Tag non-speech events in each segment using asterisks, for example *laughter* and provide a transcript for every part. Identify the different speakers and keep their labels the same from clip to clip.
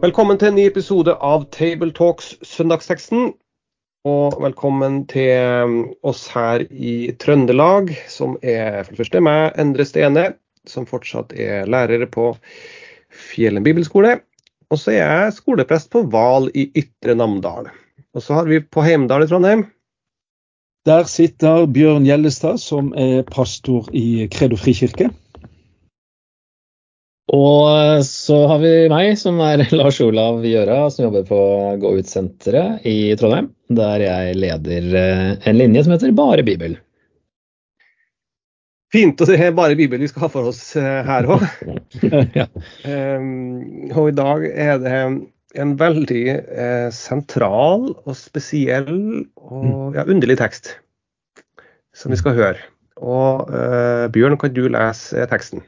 Speaker 1: Velkommen til en ny episode av Tabletalks søndagsteksten. Og velkommen til um, oss her i Trøndelag, som er for det første meg, Endre Stene, som fortsatt er lærer på Fjellen bibelskole. Og så er jeg skoleprest på Val i Ytre Namdal. Og så har vi på Heimdal i Trondheim.
Speaker 2: Der sitter Bjørn Gjellestad, som er pastor i Kredo frikirke.
Speaker 3: Og så har vi meg, som er *laughs* Lars Olav Gjøra, som jobber på Gå ut-senteret i Trondheim. Der jeg leder eh, en linje som heter Bare Bibel.
Speaker 1: Fint, og det er bare Bibel vi skal ha for oss eh, her òg. *laughs*
Speaker 3: ja.
Speaker 1: um, og i dag er det en veldig eh, sentral og spesiell og ja, underlig tekst som vi skal høre. Og eh, Bjørn, kan du lese teksten?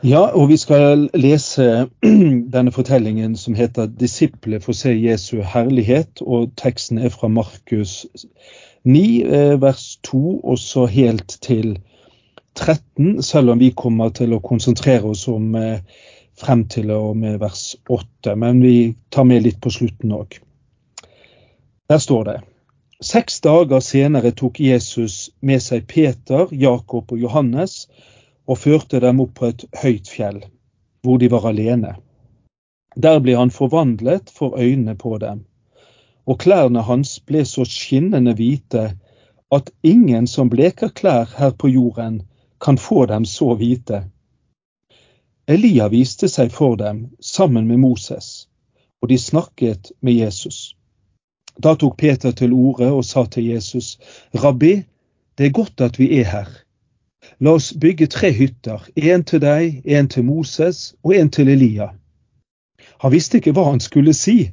Speaker 2: Ja, og vi skal lese *clears throat* denne fortellingen som heter 'Disipler får se Jesu herlighet'. og Teksten er fra Markus 9, eh, vers 2, og så helt til 13, selv om vi kommer til å konsentrere oss om eh, frem til og med vers 8. Men vi tar med litt på slutten òg. Der står det Seks dager senere tok Jesus med seg Peter, Jakob og Johannes og førte dem opp på et høyt fjell, hvor de var alene. Der ble han forvandlet for øynene på dem, og klærne hans ble så skinnende hvite at ingen som bleker klær her på jorden, kan få dem så hvite. Elia viste seg for dem sammen med Moses, og de snakket med Jesus. Da tok Peter til orde og sa til Jesus, Rabbi, det er godt at vi er her. La oss bygge tre hytter, en til deg, en til Moses og en til Elia. Han visste ikke hva han skulle si,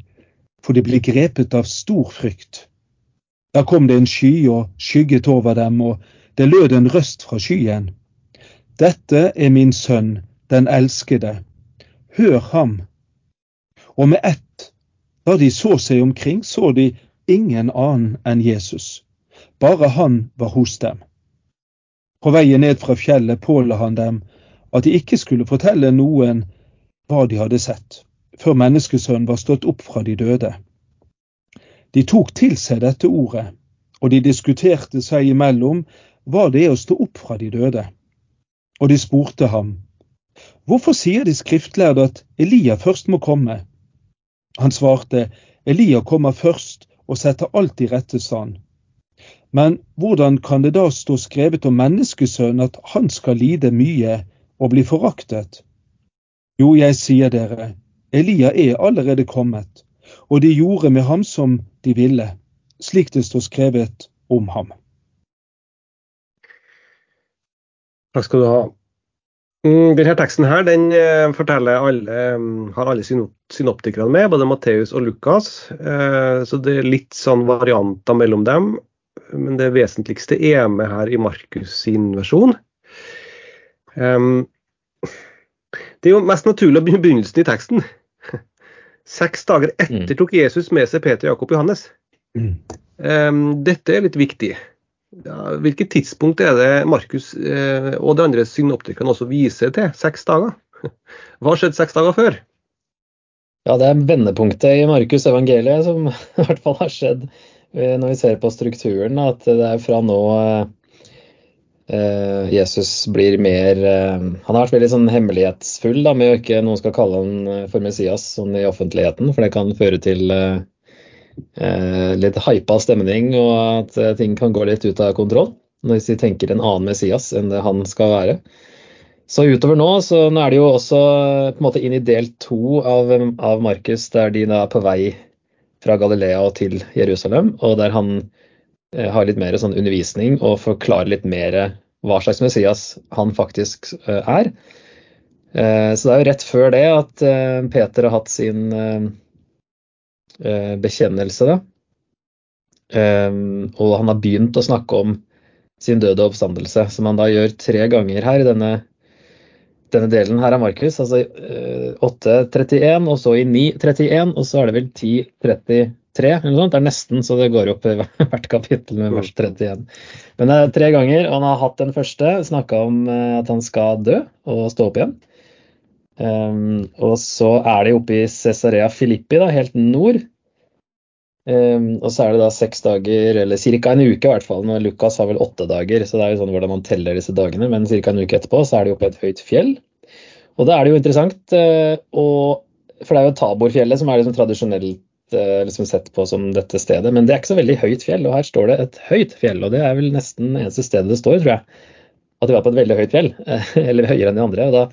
Speaker 2: for de ble grepet av stor frykt. Da kom det en sky og skygget over dem, og det lød en røst fra skyen. Dette er min sønn, den elskede. Hør ham. Og med ett, da de så seg omkring, så de ingen annen enn Jesus. Bare han var hos dem. På veien ned fra fjellet påla han dem at de ikke skulle fortelle noen hva de hadde sett, før menneskesønnen var stått opp fra de døde. De tok til seg dette ordet, og de diskuterte seg imellom hva det er å stå opp fra de døde. Og de spurte ham, hvorfor sier de skriftlærde at Elia først må komme? Han svarte, Elia kommer først og setter alt i rette stand. Men hvordan kan det da stå skrevet om menneskesønnen at han skal lide mye og bli foraktet? Jo, jeg sier dere, Elia er allerede kommet, og de gjorde med ham som de ville, slik det står skrevet om ham.
Speaker 1: Takk skal du ha. Mm, denne teksten her, den eh, alle, mm, har alle synoptikerne med, både Matteus og Lukas. Eh, så det er litt sånn varianter mellom dem. Men det vesentligste er med her i Markus sin versjon. Um, det er jo mest naturlig å begynne begynnelsen i teksten. Seks dager etter mm. tok Jesus med seg Peter, Jakob og Johannes. Um, dette er litt viktig. Ja, hvilket tidspunkt er det Markus eh, og de andre synoptikerne også viser til? Seks dager? *laughs* Hva har skjedd seks dager før?
Speaker 3: Ja, Det er vendepunktet i Markus evangeliet som *laughs* i hvert fall har skjedd når vi ser på strukturen. At det er fra nå eh, Jesus blir mer Han har vært veldig sånn hemmelighetsfull da, med å ikke noen skal kalle han for Messias sånn i offentligheten, for det kan føre til eh, litt hypa stemning, og at eh, ting kan gå litt ut av kontroll hvis de tenker en annen Messias enn det han skal være. Så utover nå, så nå er det jo også eh, på en måte inn i del to av, av Markus, der de da er på vei fra Galilea til Jerusalem, og der han eh, har litt mer sånn undervisning og forklarer litt mer hva slags Messias han faktisk eh, er. Eh, så det er jo rett før det at eh, Peter har hatt sin eh, eh, bekjennelse, da. Og han har begynt å snakke om sin døde oppstandelse, som han da gjør tre ganger her i denne, denne delen her av Markus. Altså eh, 8.31, og så i 9.31, og så er det vel 10.33 eller noe sånt. Det er nesten så det går opp i *laughs* hvert kapittel med vers 31. Men det er tre ganger, og han har hatt den første, snakka om eh, at han skal dø og stå opp igjen. Um, og så er de oppe i Cesarea Filippi, da, helt nord. Um, og så er det da seks dager, eller ca. en uke i hvert fall. Når Lukas har vel åtte dager, så det er jo sånn hvordan man teller disse dagene. Men ca. en uke etterpå så er de oppe i et høyt fjell. Og da er det jo interessant, uh, og, for det er jo Taborfjellet som er liksom tradisjonelt uh, liksom sett på som dette stedet. Men det er ikke så veldig høyt fjell, og her står det et høyt fjell. Og det er vel nesten eneste stedet det står, tror jeg. At de var på et veldig høyt fjell, *laughs* eller høyere enn de andre. og da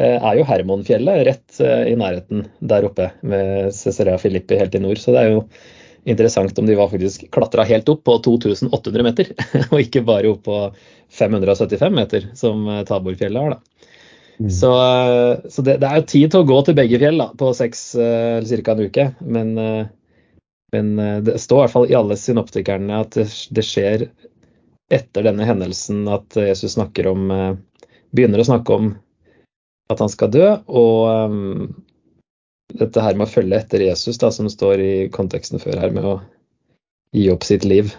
Speaker 3: Eh, er jo Hermonfjellet rett eh, i nærheten der oppe med Cesarea Filippi helt i nord. Så det er jo interessant om de var faktisk klatra helt opp på 2800 meter, *laughs* og ikke bare opp på 575 meter, som eh, Taborfjellet har. da. Mm. Så, så det, det, er jo tid til å gå til begge fjell da, på seks eller ca. en uke. Men, men, det står i hvert fall i alle synoptikerne at det, skjer etter denne hendelsen at Jesus snakker om, begynner å snakke om at han skal dø. Og dette her med å følge etter Jesus, da, som står i konteksten før her, med å gi opp sitt liv.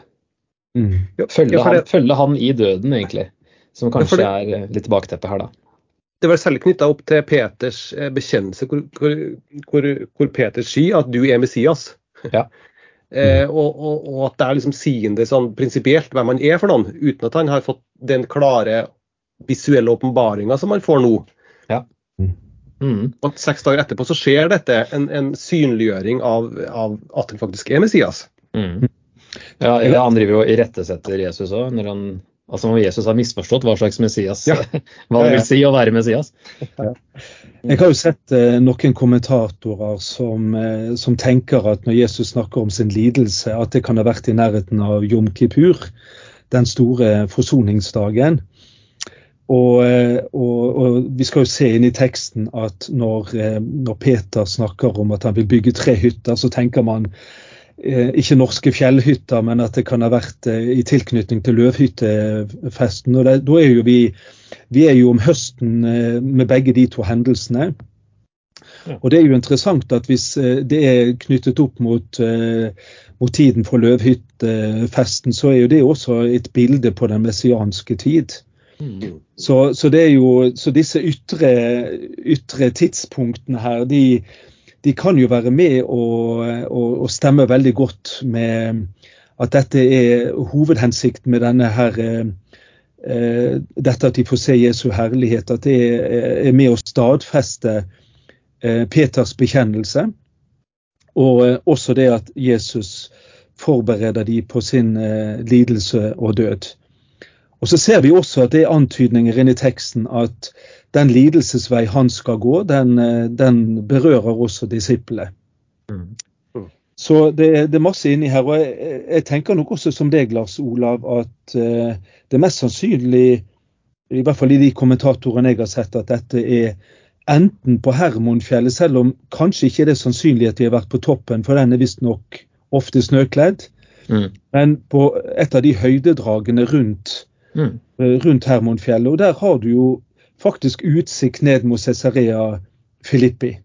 Speaker 3: Mm. Følge, ja, han, følge, han, i døden, egentlig. Som kanskje ja, det, er litt bakteppet her, da.
Speaker 1: Det var særlig knytta opp til Peters eh, bekjennelse, hvor, hvor, hvor, hvor Peter sier at du er Messias.
Speaker 3: Ja. *laughs*
Speaker 1: eh, og, og, og, at det er liksom sigende sånn prinsipielt hvem han er for noen, uten at han har fått den klare visuelle åpenbaringa som han får nå.
Speaker 3: Ja.
Speaker 1: Mm. Og seks dager etterpå så skjer dette, en, en synliggjøring av, av, at han faktisk er Messias.
Speaker 3: Mm. Ja, Han driver jo og irettesetter Jesus òg, Altså om Jesus har misforstått hva slags Messias ja. *laughs* hva det vil si å være Messias. Ja.
Speaker 2: Jeg har jo sett eh, noen kommentatorer som, eh, som, tenker at når Jesus snakker om sin lidelse, at det kan ha vært i nærheten av Jom Kippur, den store forsoningsdagen. Og, eh, og, og, vi skal jo se inn i teksten at når, eh, når, Peter snakker om at han vil bygge tre hytter, så tenker man eh, ikke norske fjellhytter, men at det kan ha vært i tilknytning til løvhyttefesten. Og det, da er jo vi, vi er jo om høsten med begge de to hendelsene. Og det er jo interessant at hvis det er knyttet opp mot, mot tiden for løvhyttefesten, så er jo det også et bilde på den messianske tid. Mm. Så, så, jo, så, disse ytre, ytre, tidspunktene her, de, de, kan jo være med og stemme veldig godt med at dette er hovedhensikten med denne her eh, dette at de får se Jesu herlighet, at det er med å stadfeste eh, Peters bekjennelse. Og eh, også det at Jesus forbereder de på sin lidelse og død. Og Så ser vi også at det er antydninger inni teksten at den lidelsesvei han skal gå, den, eh, den berører også disiplene. Mm. Mm. Så det, det, er masse inni her. og jeg, jeg, tenker nok også som deg, Lars Olav, at uh, det er mest sannsynlig, i hvert fall i de kommentatorene jeg har sett, at dette er enten på Hermonfjellet, selv om kanskje ikke det er sannsynlig at de har vært på toppen, for den er visstnok ofte snøkledd. Mm. Men på et av de høydedragene rundt mm. rundt Hermonfjellet. Og der har du jo faktisk utsikt ned mot Cesarea Filippi.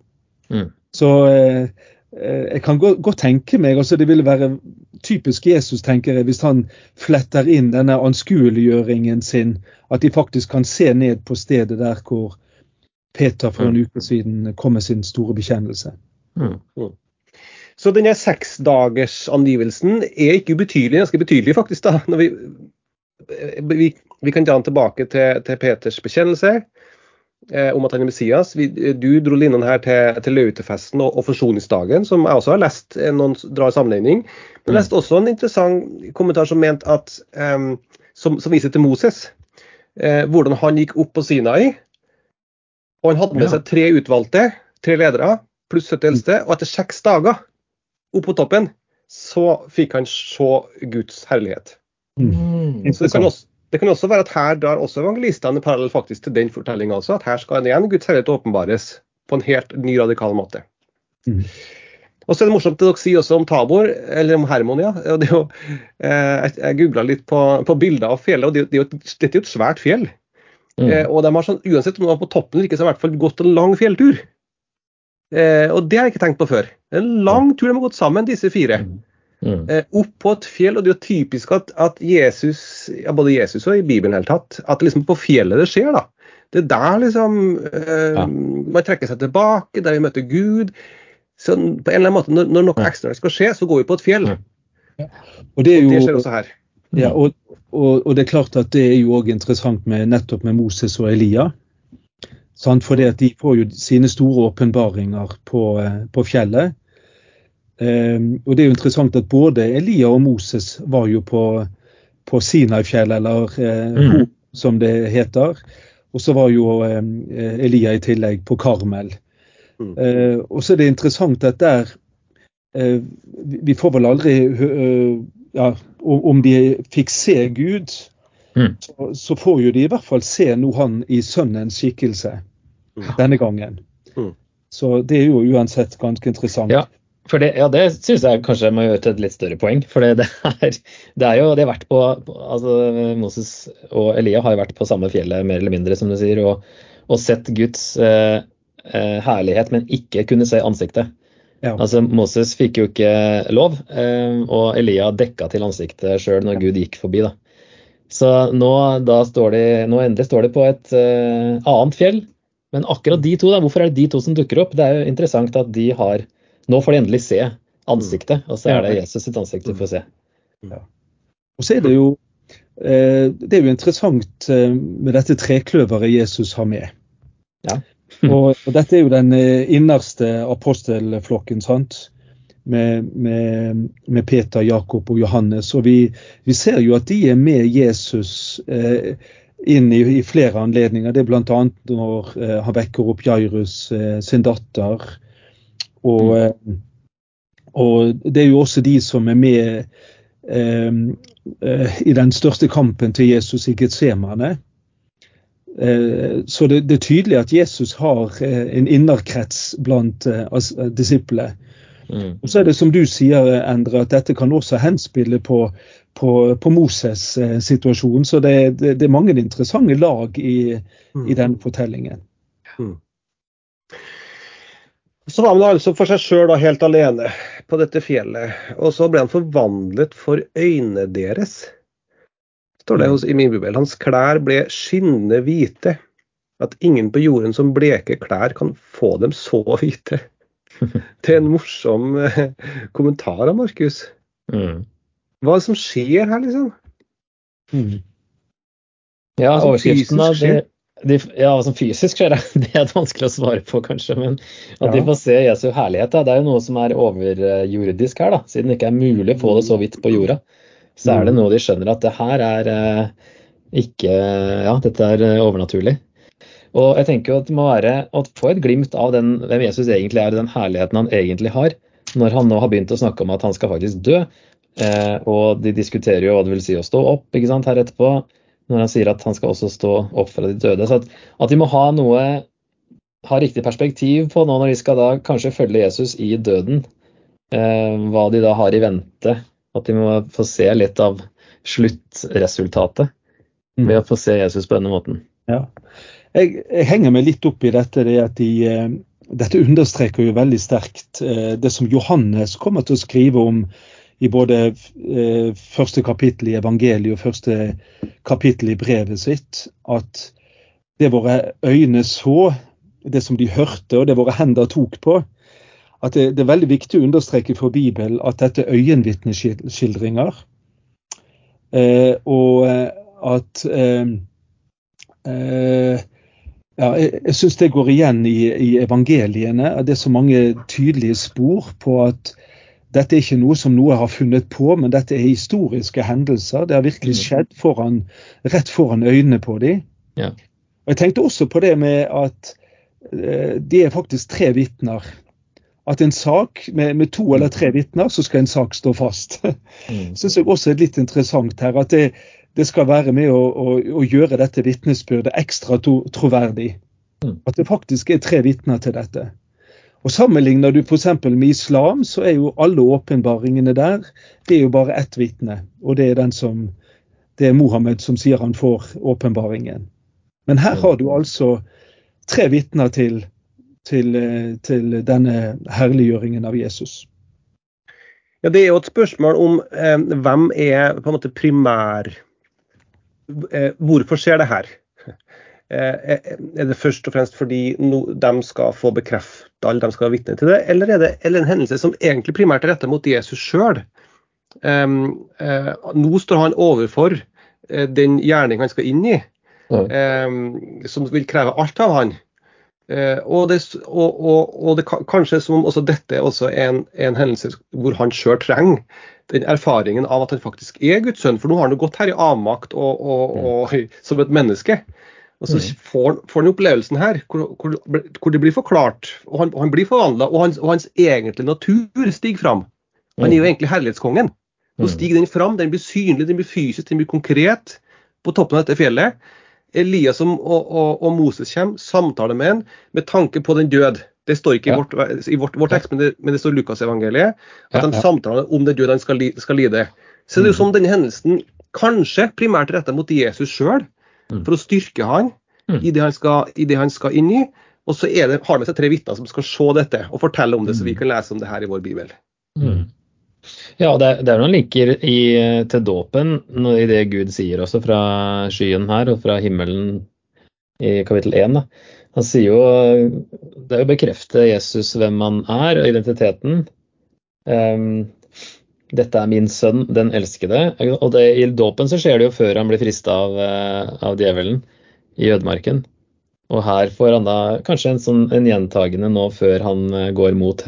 Speaker 2: Mm. Så eh, eh jeg kan godt, godt tenke meg altså Det ville være typisk Jesus, tenker jeg, hvis han fletter inn denne anskueliggjøringen sin. At de faktisk kan se ned på stedet der hvor Peter for en mm. uke siden kom med sin store bekjennelse. Mm.
Speaker 1: mm. Så denne seksdagersangivelsen er ikke ubetydelig, ganske betydelig faktisk, da, når vi vi, vi, kan dra den tilbake til, til Peters bekjennelse eh, om at han er Messias. Vi, du dro linjen her til, til Lautefesten og, og, forsoningsdagen, som jeg også har lest eh, noen drar sammenligning. Men jeg leste også en interessant kommentar som at eh, som, som, viser til Moses. Eh, hvordan han gikk opp på Sinai. Og han hadde med seg tre utvalgte, tre ledere, pluss 70 eldste. Og etter seks dager opp på toppen, så fikk han se Guds herlighet. Mm. Så det kan, også, Det kan også være at her drar også evangelistene parallell faktisk til den fortellinga også, at her skal igjen Guds herlighet åpenbares på en helt ny, radikal måte.
Speaker 2: Mm.
Speaker 1: Og så er det morsomt det dere sier også om Tabor, eller om Hermon, ja. Det jo, eh, jeg googla litt på, på, bilder av fjellet, og det, det er jo, dette er jo et svært fjell. Mm. Eh, og de har sånn, uansett om de var på toppen eller ikke, så har de i hvert fall gått en lang fjelltur. Eh, og det har jeg ikke tenkt på før. En lang tur de har gått sammen, disse fire. Mm. Mm. Eh, opp på et fjell, og det er jo typisk at, at Jesus, ja, både Jesus og i Bibelen helt tatt, at det liksom på fjellet det skjer. da. Det er der liksom eh, ja. man trekker seg tilbake, der vi møter Gud. Så på en eller annen måte, Når, når noe ekstraordinært skal skje, så går vi på et fjell. Ja.
Speaker 2: Og det, jo,
Speaker 1: og det skjer også her.
Speaker 2: Ja, og, og, og, det er klart at det er jo òg interessant med nettopp med Moses og Elia. Sant? For de får jo sine store åpenbaringer på, eh, på fjellet. Um, og det er jo interessant at både Elia og Moses var jo på, på Sinai-fjellet, eller eh, mm. som det heter. Og så var jo eh, Elia i tillegg på Karmel. Mm. Eh, og så er det interessant at der uh, Vi får vel aldri ja, om de fikk se Gud, mm. så, så, får jo de i hvert fall se nå han i sønnens skikkelse mm. denne gangen. Mm. Så det er jo uansett ganske interessant.
Speaker 3: Ja. For det, ja, det syns jeg kanskje må gjøre til et litt større poeng. For det, *laughs* det, er, det er jo de har vært på altså Moses og Elia har jo vært på samme fjellet mer eller mindre, som du sier, og, og sett Guds eh, eh herlighet, men ikke kunne se ansiktet. Ja. Altså, Moses fikk jo ikke lov, eh, og Elia dekka til ansiktet sjøl når Gud gikk forbi. da. Så nå, står de, nå endelig står de på et eh, annet fjell. Men akkurat de to, da, hvorfor er det de to som dukker opp? Det er jo interessant at de har Nå får de endelig se ansiktet, og så er det Jesus sitt ansikt de får se.
Speaker 2: Ja. Og så er det jo eh, det er jo interessant eh, med dette trekløveret Jesus har med. Ja. *laughs* og, og, dette er jo den eh, innerste apostelflokken, sant? Med, med, med, Peter, Jakob og Johannes. Og vi, vi, ser jo at de er med Jesus eh, inn i, i, flere anledninger. Det er bl.a. når eh, han vekker opp Jairus eh, sin datter. Og, mm. Eh, og, det er jo også de som er med i den største kampen til Jesus i Getsemane. Eh, så det, det, er tydelig at Jesus har eh, en innerkrets blant disiplene. Mm. Og så er det som du sier, Endre, at dette kan også henspille på, på, på Moses' situasjon. Så det, det, det, er mange interessante lag i, mm. i denne fortellingen. Mm.
Speaker 1: Så var han altså for seg sjøl helt alene på dette fjellet, og så ble han forvandlet for øynene deres står det i min bibel. Hans klær ble skinnende hvite. At ingen på jorden som bleke klær kan få dem så hvite. *laughs* Det er en morsom eh, kommentar av Markus. Mm. Hva er det som skjer her, liksom? Mm.
Speaker 3: Ja, overskriften av det, de, ja, altså fysisk skjer, *laughs* det er vanskelig å svare på, kanskje. Men at ja. de får se Jesu herlighet, da, det er jo noe som er overjordisk her. da, Siden det ikke er mulig å få det så vidt på jorda så er det mm. noe de skjønner at det her er eh, ikke Ja, dette er eh, overnaturlig. Og jeg tenker jo at det må være å få et glimt av den, hvem Jesus egentlig er, den herligheten han egentlig har, når han nå har begynt å snakke om at han skal faktisk dø. Eh, og de diskuterer jo hva det vil si å stå opp ikke sant, her etterpå, når han sier at han skal også stå opp fra de døde. Så at, at de må ha noe ha riktig perspektiv på nå når de skal da kanskje følge Jesus i døden. Eh, hva de da har i vente at de må få se litt av sluttresultatet mm. ved å få se Jesus på denne måten.
Speaker 2: Ja. Jeg, jeg henger meg litt opp i dette. Det at de, eh, dette understreker jo veldig sterkt eh, det som Johannes kommer til å skrive om i både eh, første kapittel i evangeliet og første kapittel i brevet sitt. At det våre øyne så, det som de hørte og det våre hender tok på, at det, det, er veldig viktig å understreke for Bibelen at dette er øyenvitneskildringer. Eh, og eh, at eh, eh, ja, Jeg, jeg syns det går igjen i, i, evangeliene. Det er så mange tydelige spor på at dette er ikke noe som noe har funnet på, men dette er historiske hendelser. Det har virkelig mm. skjedd foran, rett foran øynene på dem. Ja. Og Jeg tenkte også på det med at eh, de er faktisk tre vitner at en sak med, med, to eller tre vitner, så skal en sak stå fast. *laughs* Mm. Syns jeg også er litt interessant her. At det, det skal være med å, å, å gjøre dette vitnesbyrdet ekstra to, troverdig.
Speaker 3: Mm.
Speaker 2: At det faktisk er tre vitner til dette. Og Sammenligner du f.eks. med islam, så er jo alle åpenbaringene der det er jo bare ett vitne. Og det er den som det er Mohammed som sier han får åpenbaringen. Men her har du altså tre vitner til, til, eh, til denne herliggjøringen av Jesus.
Speaker 1: Ja, Det er jo et spørsmål om eh, hvem er på en måte primær eh, Hvorfor skjer det her? Eh, er det først og fremst fordi no, de skal få bekrefta alle de skal være vitne til det, eller er det eller en hendelse som egentlig primært er rettet mot Jesus sjøl? Um, uh, nå står han overfor uh, den gjerning han skal inn i, um, som vil kreve alt av han. Uh, og, det, og, og, og det, kanskje som om også dette også er en, en hendelse hvor han sjøl trenger den erfaringen av at han faktisk er Guds sønn. For nå har han jo gått her i avmakt og, og, som et menneske. Og så får, får han opplevelsen her hvor, hvor, hvor, det blir forklart, og han, han blir forvandla, og, hans, og hans egentlige natur stiger fram. Han er jo egentlig herlighetskongen. Nå stiger den fram, den blir synlig, den blir fysisk, den blir konkret på toppen av dette fjellet. Elias og, og, og Moses kommer, samtaler med ham med tanke på den død. Det står ikke i vårt, i vårt, vårt, tekst, men det, men det står i Lukasevangeliet. At de samtaler om den død han skal, skal lide. Så det er jo som denne hendelsen kanskje primært retta mot Jesus sjøl, for å styrke han i det han skal, i det han skal inn i. Og så det, har med seg tre vitner som skal se dette og fortelle om det, så vi kan lese om det her i vår bibel.
Speaker 3: Mm. Ja, det, det er noen linker i, til dåpen i det Gud sier også fra skyen her og fra himmelen i kapittel 1. Da. Han sier jo Det er å bekrefte Jesus hvem han er, og identiteten. Um, dette er min sønn, den elskede. Og det, i dåpen så skjer det jo før han blir frista av, av djevelen i ødemarken. Og her får han da kanskje en, sånn, en gjentagende nå før han går mot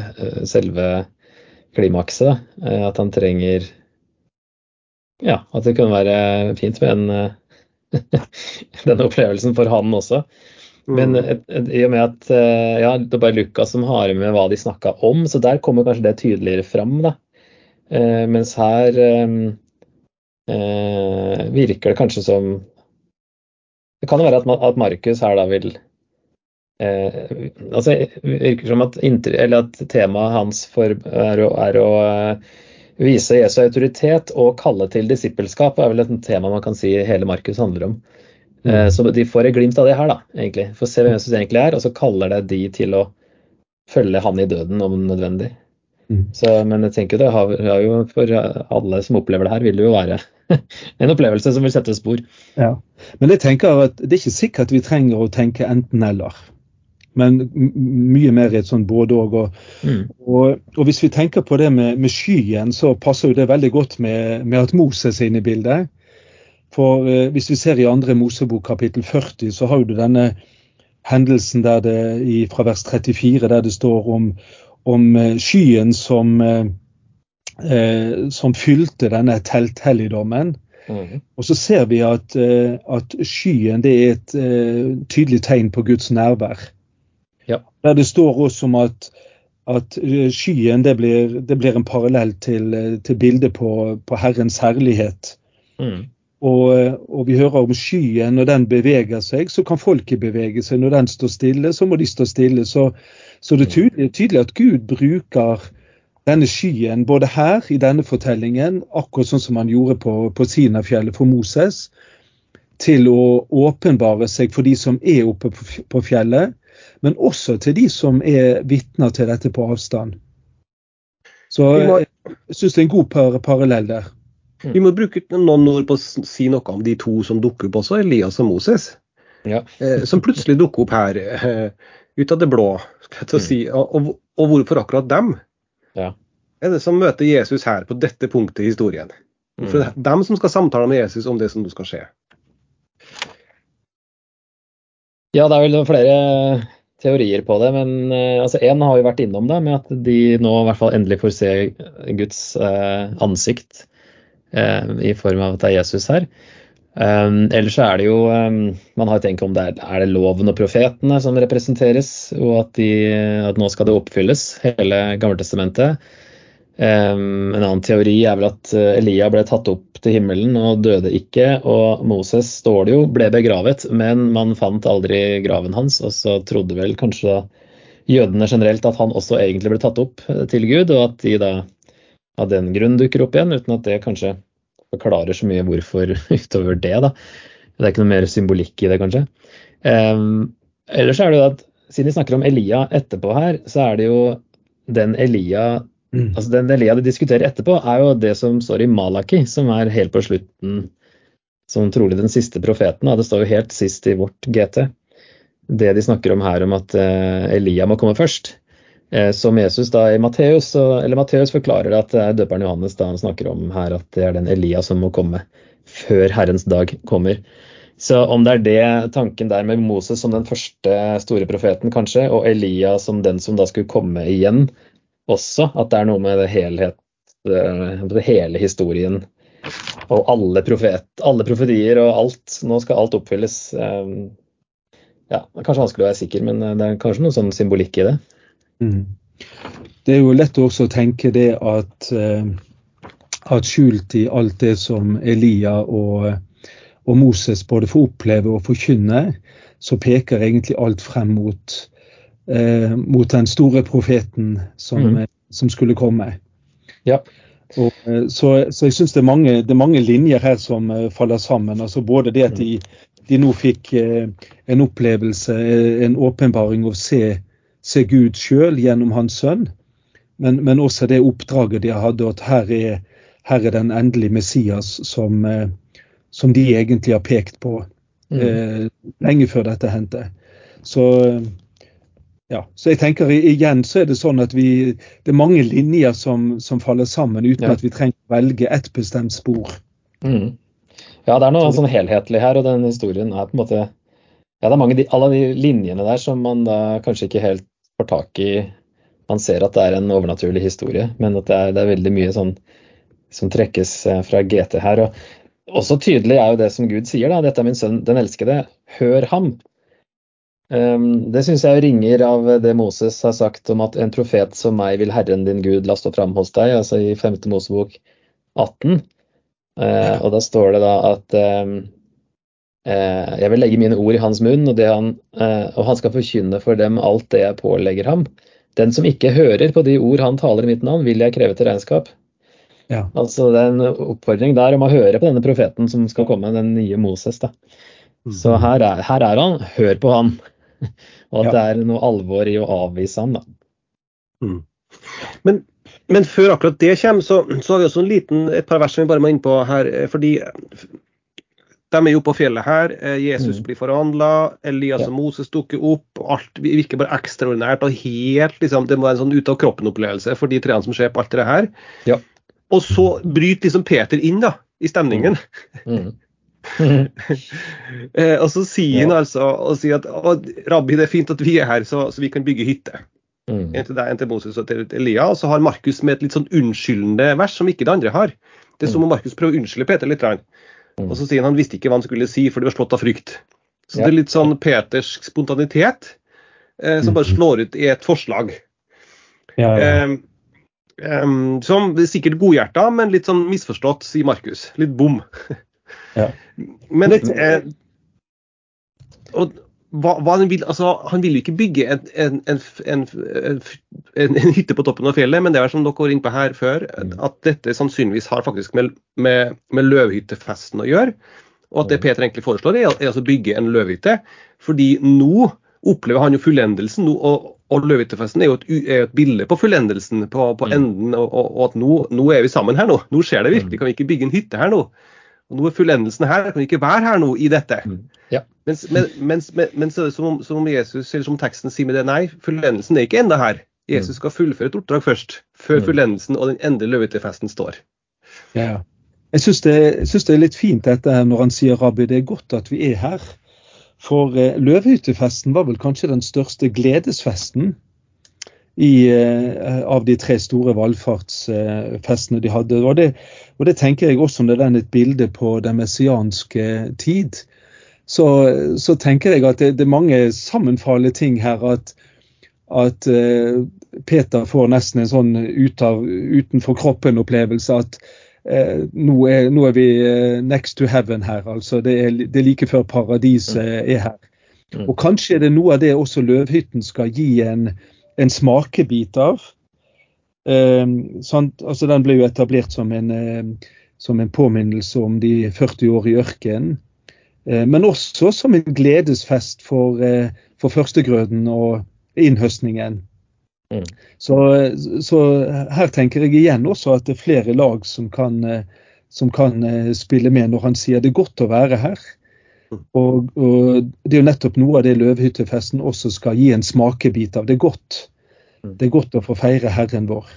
Speaker 3: selve klimakset. At han trenger Ja, at det kunne være fint med en, *laughs* den opplevelsen for han også. Men i og med at ja, det er bare Lukas som har med hva de snakka om, så der kommer kanskje det tydeligere fram. da. Eh, mens her eh, virker det kanskje som Det kan jo være at, at Markus her da vil eh, altså virker som at, eller at temaet hans for, er, å, er å vise Jesu autoritet og kalle til disippelskap, er vel et tema man kan si hele Markus handler om. Eh, Så de får et glimt av det her, da, egentlig. Får se hvem Jesus egentlig er, og så kaller det de til å følge han i døden om nødvendig. Mm. Så, men jeg tenker det har, har, jo for alle som opplever det her, vil det jo være *laughs* en opplevelse som vil sette spor.
Speaker 2: Ja, Men jeg tenker at det er ikke sikkert vi trenger å tenke enten-eller. Men mye mer i et sånn både-og. Og, mm. og, og, hvis vi tenker på det med, med, skyen, så passer jo det veldig godt med, med at Moses er inne i bildet. For eh, hvis vi ser i andre Mosebok kapittel 40, så har du denne hendelsen der det, i, fra vers 34 der det står om, om skyen som, eh, som fylte denne telthelligdommen. Mm. Og så ser vi at, at, skyen det er et tydelig tegn på Guds nærvær.
Speaker 3: Ja.
Speaker 2: Der det står også om at, at skyen det blir, det blir, en parallell til, til bildet på, på, Herrens herlighet.
Speaker 3: Mm.
Speaker 2: Og, og, vi hører om skyen, når den beveger seg, så kan folket bevege seg. Når den står stille, så må de stå stille. Så, så det er tydelig, tydelig, at Gud bruker denne skyen både her i denne fortellingen, akkurat sånn som han gjorde på, på Sinafjellet for Moses, til å åpenbare seg for de som er oppe på, på fjellet, men også til de som er vitner til dette på avstand. Så jeg syns det er en god par parallell der.
Speaker 1: Vi må bruke noen ord på å si noe om de to som dukker opp også, Elias og Moses.
Speaker 3: Ja.
Speaker 1: eh, som plutselig dukker opp her eh, ut av det blå. Skal si. Og, og, og, hvorfor akkurat dem?
Speaker 3: Ja.
Speaker 1: Er det som møter Jesus her på dette punktet i historien? For det er dem som skal samtale med Jesus om det som nå skal skje.
Speaker 3: Ja, det er vel flere teorier på det, men én altså har jo vært innom det, med at de nå i hvert fall endelig får se Guds eh, ansikt eh, i form av at det er Jesus her. Um, ellers så er det jo um, Man har tenkt om det er, er det loven og profetene som representeres, og at, de, at nå skal det oppfylles, hele Gammeltestamentet. Um, en annen teori er vel at eh, Elia ble tatt opp til himmelen og døde ikke. Og Moses, står det jo, ble begravet, men man fant aldri graven hans. Og så trodde vel kanskje jødene generelt at han også egentlig ble tatt opp eh, til Gud, og at de da av den grunn dukker opp igjen, uten at det kanskje forklarer så mye hvorfor *laughs* utover det. da. Det er ikke noe mer symbolikk i det, kanskje. Um, ellers er det jo at siden vi snakker om Elia etterpå her, så er det jo den Elia mm. altså den Elia de diskuterer etterpå, er jo det som står i Malaki, som er helt på slutten, som trolig den siste profeten. Det står jo helt sist i vårt GT. Det de snakker om her om at uh, Elia må komme først. Uh, som Jesus da i Matteus, eller Matteus forklarer at er døperen Johannes da han snakker om her at det er den Elia som må komme før Herrens dag kommer. Så om det er det tanken der med Moses som den første store profeten, kanskje, og Elia som den som da skulle komme igjen også, at det er noe med det helhet, eh, det hele historien og alle, profet, alle profetier og alt. Nå skal alt oppfylles. Eh, ja, det er kanskje vanskelig å være sikker, men eh, det er kanskje noe sånn symbolikk i det. Mm.
Speaker 2: Det er jo lett også å tenke det at, at skjult i alt det som Elia og og Moses både får oppleve og forkynne, så peker egentlig alt frem mot, eh, mot den store profeten som, mm. som skulle komme.
Speaker 3: Ja.
Speaker 2: Og, eh, så, så, jeg syns det, det, er mange linjer her som uh, faller sammen. altså Både det at de, de nå fikk en opplevelse, en åpenbaring å se, se Gud sjøl gjennom hans sønn, men, men, også det oppdraget de hadde, at her er, her er den endelige Messias som, uh, som de egentlig har pekt på mm. eh, lenge før dette hendte. Så, ja, så jeg tenker igjen så er det sånn at vi Det er mange linjer som, som faller sammen uten ja. at vi trenger å velge ett bestemt spor.
Speaker 3: Mm. Ja, det er noe sånn helhetlig her, og den historien er på en måte Ja, det er mange alle de linjene der som man da kanskje ikke helt får tak i. Man ser at det er en overnaturlig historie, men at det er, det er veldig mye sånn som trekkes eh, fra GT her. og også tydelig er jo det som Gud sier, da. Dette er min sønn, den elskede. Hør ham. Um, det syns jeg ringer av det Moses har sagt om at en profet som meg vil Herren din Gud la stå fram hos deg, altså i 5. Mosebok 18. Uh, eh, og da står det da at um, jeg vil legge mine ord i hans munn, og, han, uh, og han skal forkynne for dem alt det jeg pålegger ham. Den som ikke hører på de ord han taler i mitt navn, vil jeg kreve til regnskap. Ja. Altså Det er en oppfordring der om å høre på denne profeten som skal komme, den nye Moses. da. Så mhm. her er, her er han, hør på han. *laughs* Og at ja. det er noe alvor i å avvise han. da.
Speaker 1: Mm. Men, men, før akkurat det kommer, så, så har vi også en liten, et par vers som vi bare må inn på her. Eh, fordi de er jo på fjellet her. Eh, Jesus mm. blir forhandla, Elias ja. og Moses dukker opp. Alt virker bare ekstraordinært og helt liksom, Det må være en sånn ut av kroppen-opplevelse for de treene som ser på alt det her.
Speaker 3: Ja.
Speaker 1: Og så bryter liksom Peter inn da, i stemningen. Mm. Mm. *laughs* eh, og så sier han altså og sier at Rabbi, det er fint at vi er her, så, så vi kan bygge hytte. Mm. En til deg, en til Moses og til Elia. Og så har Markus med et litt sånn unnskyldende vers som ikke det andre har. Det er som om Markus prøver å unnskylde Peter litt. Og så sier han han visste ikke hva han skulle si, for de var slått av frykt. Så det er litt sånn petersk spontanitet eh, som bare slår ut i et forslag.
Speaker 2: Ja, ja. Eh,
Speaker 1: eh, som sikkert godhjerta, men litt sånn misforstått, sier Markus. Litt bom.
Speaker 2: Ja.
Speaker 1: men det, eh, og hva, hva han, vil, altså, han vil jo ikke bygge en, en, en, en, hytte på toppen av fjellet, men det er som dere var inne på her før, mm. at dette sannsynligvis har faktisk med, med, med løvhyttefesten å gjøre. Og at det mm. Peter egentlig foreslår, er, er altså bygge en løvhytte. Fordi nå opplever han jo fullendelsen. Nå, og, og Løvehyttefesten er jo et, er et, bilde på fullendelsen, på, på mm. enden. Og, og, at nå, nå, er vi sammen her nå. Nå skjer det virkelig. Kan vi ikke bygge en hytte her nå? Og er fullendelsen her. Kan ikke være her nå i dette?
Speaker 3: Mm. Ja.
Speaker 1: Mens, men, men, som som om Jesus, eller som teksten sier med det, nei, fullendelsen er ikke enda her. Jesus skal fullføre et oppdrag først, før fullendelsen og den endelige løvehyttefesten står.
Speaker 2: Ja, Jeg syns det, det, er litt fint dette når han sier Rabbi, det er godt at vi er her. For eh, løvehyttefesten var vel kanskje den største gledesfesten i, eh, av de tre store valfartsfestene de hadde. Og det, og det, tenker jeg også når det er et bilde på den messianske tid. Så, så tenker jeg at det, det, er mange sammenfallende ting her. At, at, Peter får nesten en sånn ut av, utenfor kroppen-opplevelse at eh, nå, er, nå, er, vi next to heaven her. altså Det er, det er like før paradiset er her. Mm. Og Kanskje er det noe av det også Løvhytten skal gi en, en smakebit av. Eh, altså Den ble jo etablert som en, eh, som en påminnelse om de 40 år i ørkenen. Eh, men også som en gledesfest for, eh, for førstegrøden og innhøstningen. Mm. Så, så, her tenker jeg igjen også at det er flere lag som kan, eh, som kan spille med når han sier det er godt å være her. Mm. Og, og, Det er jo nettopp noe av det løvhyttefesten også skal gi en smakebit av. Det er godt. Mm. Det er godt å få feire Herren vår.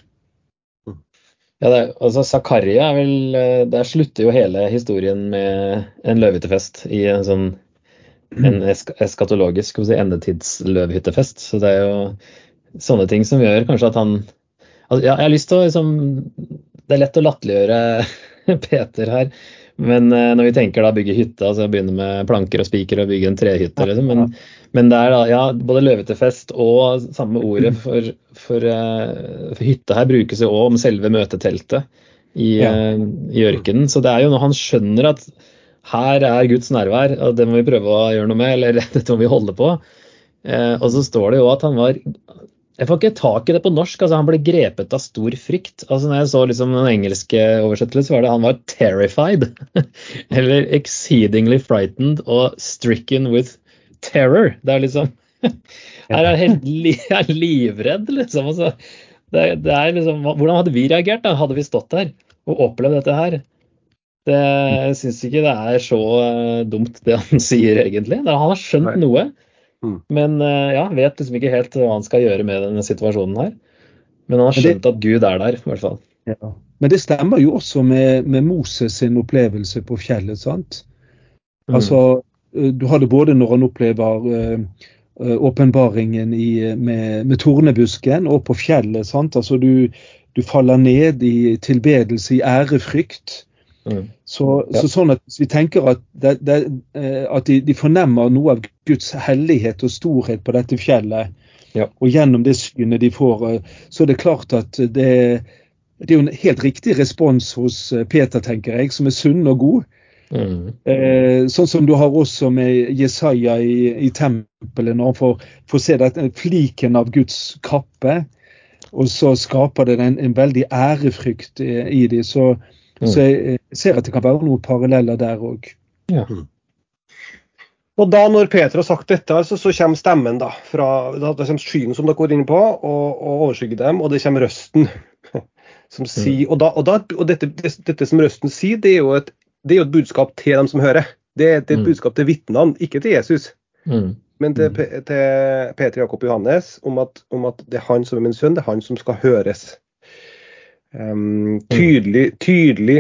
Speaker 3: Ja, det, altså Zakaria er vel eh, Der slutter jo hele historien med en løvhyttefest i en sånn en eskatologisk si, endetidsløvhyttefest. Så det er jo sånne ting som gjør kanskje at han altså, ja, Jeg har lyst til å liksom Det er lett å latterliggjøre *laughs* Peter her. Men uh, når vi tenker da bygge hytte, altså begynne med planker og spiker og bygge en trehytte, liksom. Men, men det er da ja, både løvetefest og samme ordet for, for, uh, for hytte her brukes jo òg om selve møteteltet i, ja. uh, i, ørkenen. Så det er jo når han skjønner at her er Guds nærvær, og det må vi prøve å gjøre noe med, eller *laughs* dette må vi holde på. og så står det jo at han var jeg får ikke tak i det på norsk. altså Han ble grepet av stor frykt. altså Når jeg så liksom den engelske oversettelsen, var det han var 'terrified'. *laughs* Eller 'exceedingly frightened' og 'stricken with terror'. Det er liksom *laughs* Her er helt li, er livredd, liksom. Altså, det, det, er liksom. Hvordan hadde vi reagert da, hadde vi stått der og opplevd dette her? Det, jeg syns ikke det er så eh, dumt det han *laughs* sier, egentlig. Han har skjønt noe. Mm. Men eh, ja, vet liksom ikke helt hva han skal gjøre med denne situasjonen her. Men han har skjønt at Gud er der, i hvert fall.
Speaker 2: Ja. Men det stemmer jo også med, med Moses sin opplevelse på fjellet. sant? Mm. Altså, eh, Du har det både når han opplever eh, åpenbaringen uh, med, med, tornebusken og på fjellet. sant? Altså Du, du faller ned i tilbedelse, i ærefrykt. Mm. Så, ja. så, sånn at Hvis vi tenker at, det, det, eh, at de, de, fornemmer noe av Guds hellighet og storhet på dette fjellet, ja. og gjennom det synet de får, eh, så er det klart at det, det er jo en helt riktig respons hos eh, Peter, tenker jeg, som er sunn og god. Mm. Eh, sånn som du har også med Jesaja i, i tempelet, når han får, får se dette, fliken av Guds kappe. Og så skaper det en, en veldig ærefrykt i, i dem. Så. Så jeg ser at det kan være noen paralleller der òg. Ja. Mm.
Speaker 1: Og da når Peter har sagt dette, så, så kommer stemmen da, fra det kommer skyen som dere går inn på, og, og overskygger dem, og det kommer røsten. *laughs* som mm. sier, Og, da, og, da, og dette, dette, som røsten sier, det er, jo et, det er jo et budskap til dem som hører. Det, det er et budskap til vitnene, ikke til Jesus. Mm. Men til, til, Peter Jakob Johannes om at, om at det er han som er min sønn, det er han som skal høres. Um, tydelig, tydelig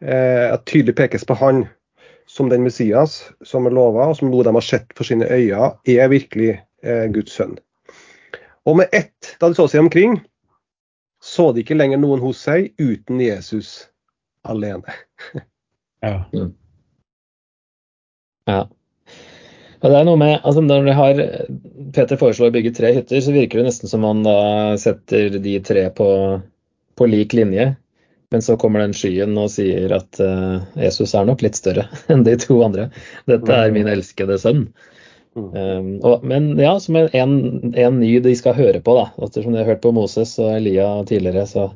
Speaker 1: uh, at tydelig pekes på han som den Messias som er lova, og som noe de har sett for sine øyne, er virkelig uh, Guds sønn. Og med ett, da de så seg omkring, så de ikke lenger noen hos seg uten Jesus alene. *laughs*
Speaker 3: ja. Mm. ja. Og det er noe med, altså Når har, Peter foreslår å bygge tre hytter, så virker det nesten som han da setter de tre på på lik linje. Men så kommer den skyen og sier at uh, Jesus er nok litt større *laughs* enn de to andre. Dette er min elskede sønn. Um, og, men ja, som en, en, ny de skal høre på, da. Ettersom de har hørt på Moses og Elia tidligere, så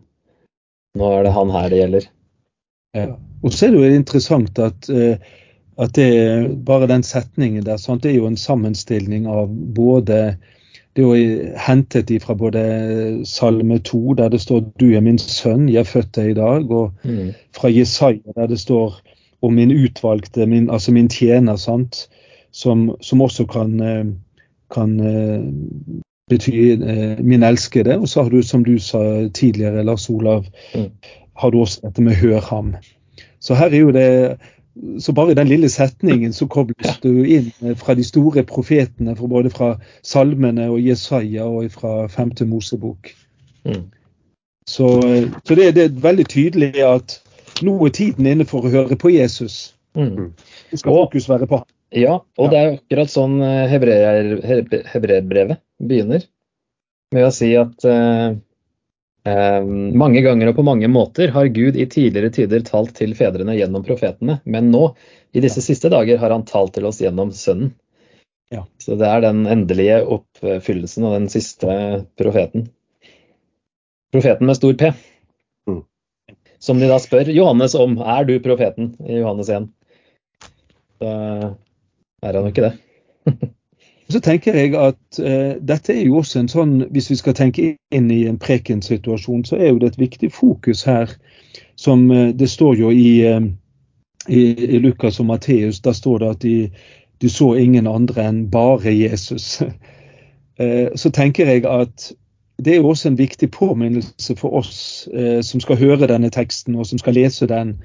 Speaker 3: nå er det han her det gjelder.
Speaker 2: Ja. Og så er det jo interessant at, uh, at det, bare den setningen der, sant? det er jo en sammenstilling av både det er jo hentet fra både Salme 2, der det står 'Du er min sønn, jeg er født deg i dag', og mm. fra Jesaja, der det står om min utvalgte, min, altså min tjener, sant? Som, som også kan, eh, kan eh, bety eh, min elskede. Og så har du, som du sa tidligere, Lars Olav, mm. har du også dette med 'hør ham'. Så her er jo det så bare i den lille setningen så kobles du inn fra de store profetene, fra både fra salmene og Jesaja og fra femte Mosebok. Mm. Så, så det, det, er veldig tydelig at nå er tiden inne for å høre på Jesus. Mm. Det skal fokus være på ham.
Speaker 3: Ja, og det er akkurat sånn eh, hebreerbrevet begynner. med å si at eh, eh, mange ganger og på mange måter har Gud i tidligere tider talt til fedrene gjennom profetene, men nå, i disse siste dager, har han talt til oss gjennom Sønnen.
Speaker 2: Ja.
Speaker 3: Så det er den endelige oppfyllelsen av den siste profeten. Profeten med stor P.
Speaker 1: Mm.
Speaker 3: Som de da spør Johannes om. Er du profeten? I Johannes 1. Så er han jo ikke det. *laughs*
Speaker 2: Så tenker jeg at eh, dette er jo også en sånn, hvis vi skal tenke inn i en prekensituasjon, så er jo det et viktig fokus her. Som eh, det står jo i, eh, i, i Lukas og Matteus, da står det at de, de så ingen andre enn bare Jesus. *laughs* Eh, så tenker jeg at det er jo også en viktig påminnelse for oss eh, som skal høre denne teksten og som skal lese den,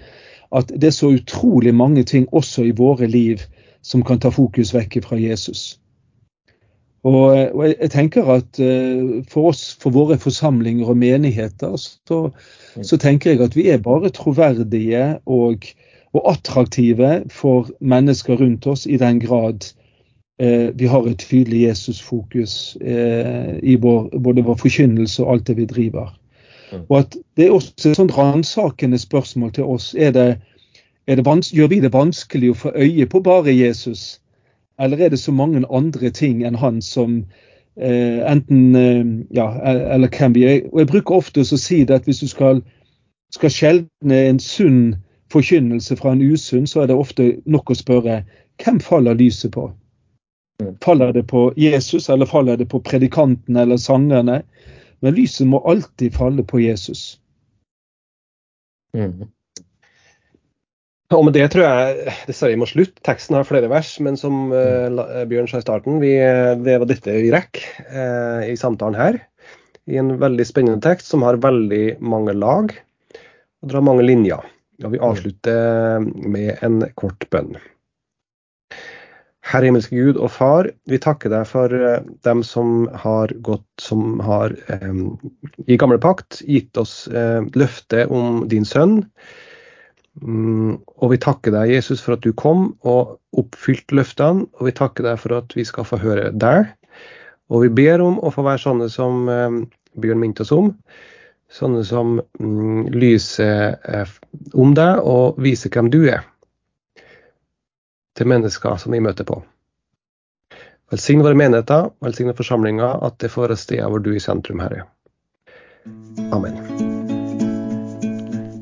Speaker 2: at det er så utrolig mange ting også i våre liv som kan ta fokus vekk fra Jesus. Og, og jeg, jeg tenker at uh, for oss, for våre forsamlinger og menigheter, så, så tenker jeg at vi er bare troverdige og, og attraktive for mennesker rundt oss i den grad uh, vi har et tydelig Jesus-fokus eh, i vår, både vår forkynnelse og alt det vi driver.
Speaker 3: Mm.
Speaker 2: Og at Det er også et sånn ransakende spørsmål til oss. Er det, er det vans gjør vi det vanskelig å få øye på bare Jesus, eller er det så mange andre ting enn han som eh, enten eh, Ja, eller vi er. Og Jeg bruker ofte å si det at hvis du skal, skal skjelne en sunn forkynnelse fra en usunn, så er det ofte nok å spørre hvem faller lyset på? Faller det på Jesus, eller faller det på predikantene eller sangerne? Men lyset må alltid falle på Jesus.
Speaker 3: Mm.
Speaker 1: Og med det tror jeg dessverre vi må slutte. Teksten har flere vers, men som uh, Bjørn sa i starten, vi, det var dette vi rekker uh, i samtalen her. I en veldig spennende tekst som har veldig mange lag og drar mange linjer. Og vi avslutter med en kort bønn. Herre himmelske Gud og Far, vi takker deg for eh, dem som har gått, som har um, i gamle pakt gitt oss uh, løfte om din sønn. Mm, og vi takker deg, Jesus, for at du kom og oppfylte løftene. Og vi takker deg for at vi skal få høre deg. Og vi ber om å få være sånne som eh, Bjørn minte oss om. Sånne som mm, lyser eh, om deg og viser hvem du er. Til mennesker som vi møter på. Velsign våre menigheter, velsign forsamlinger, at det får være steder hvor du er i sentrum, Herre. Amen.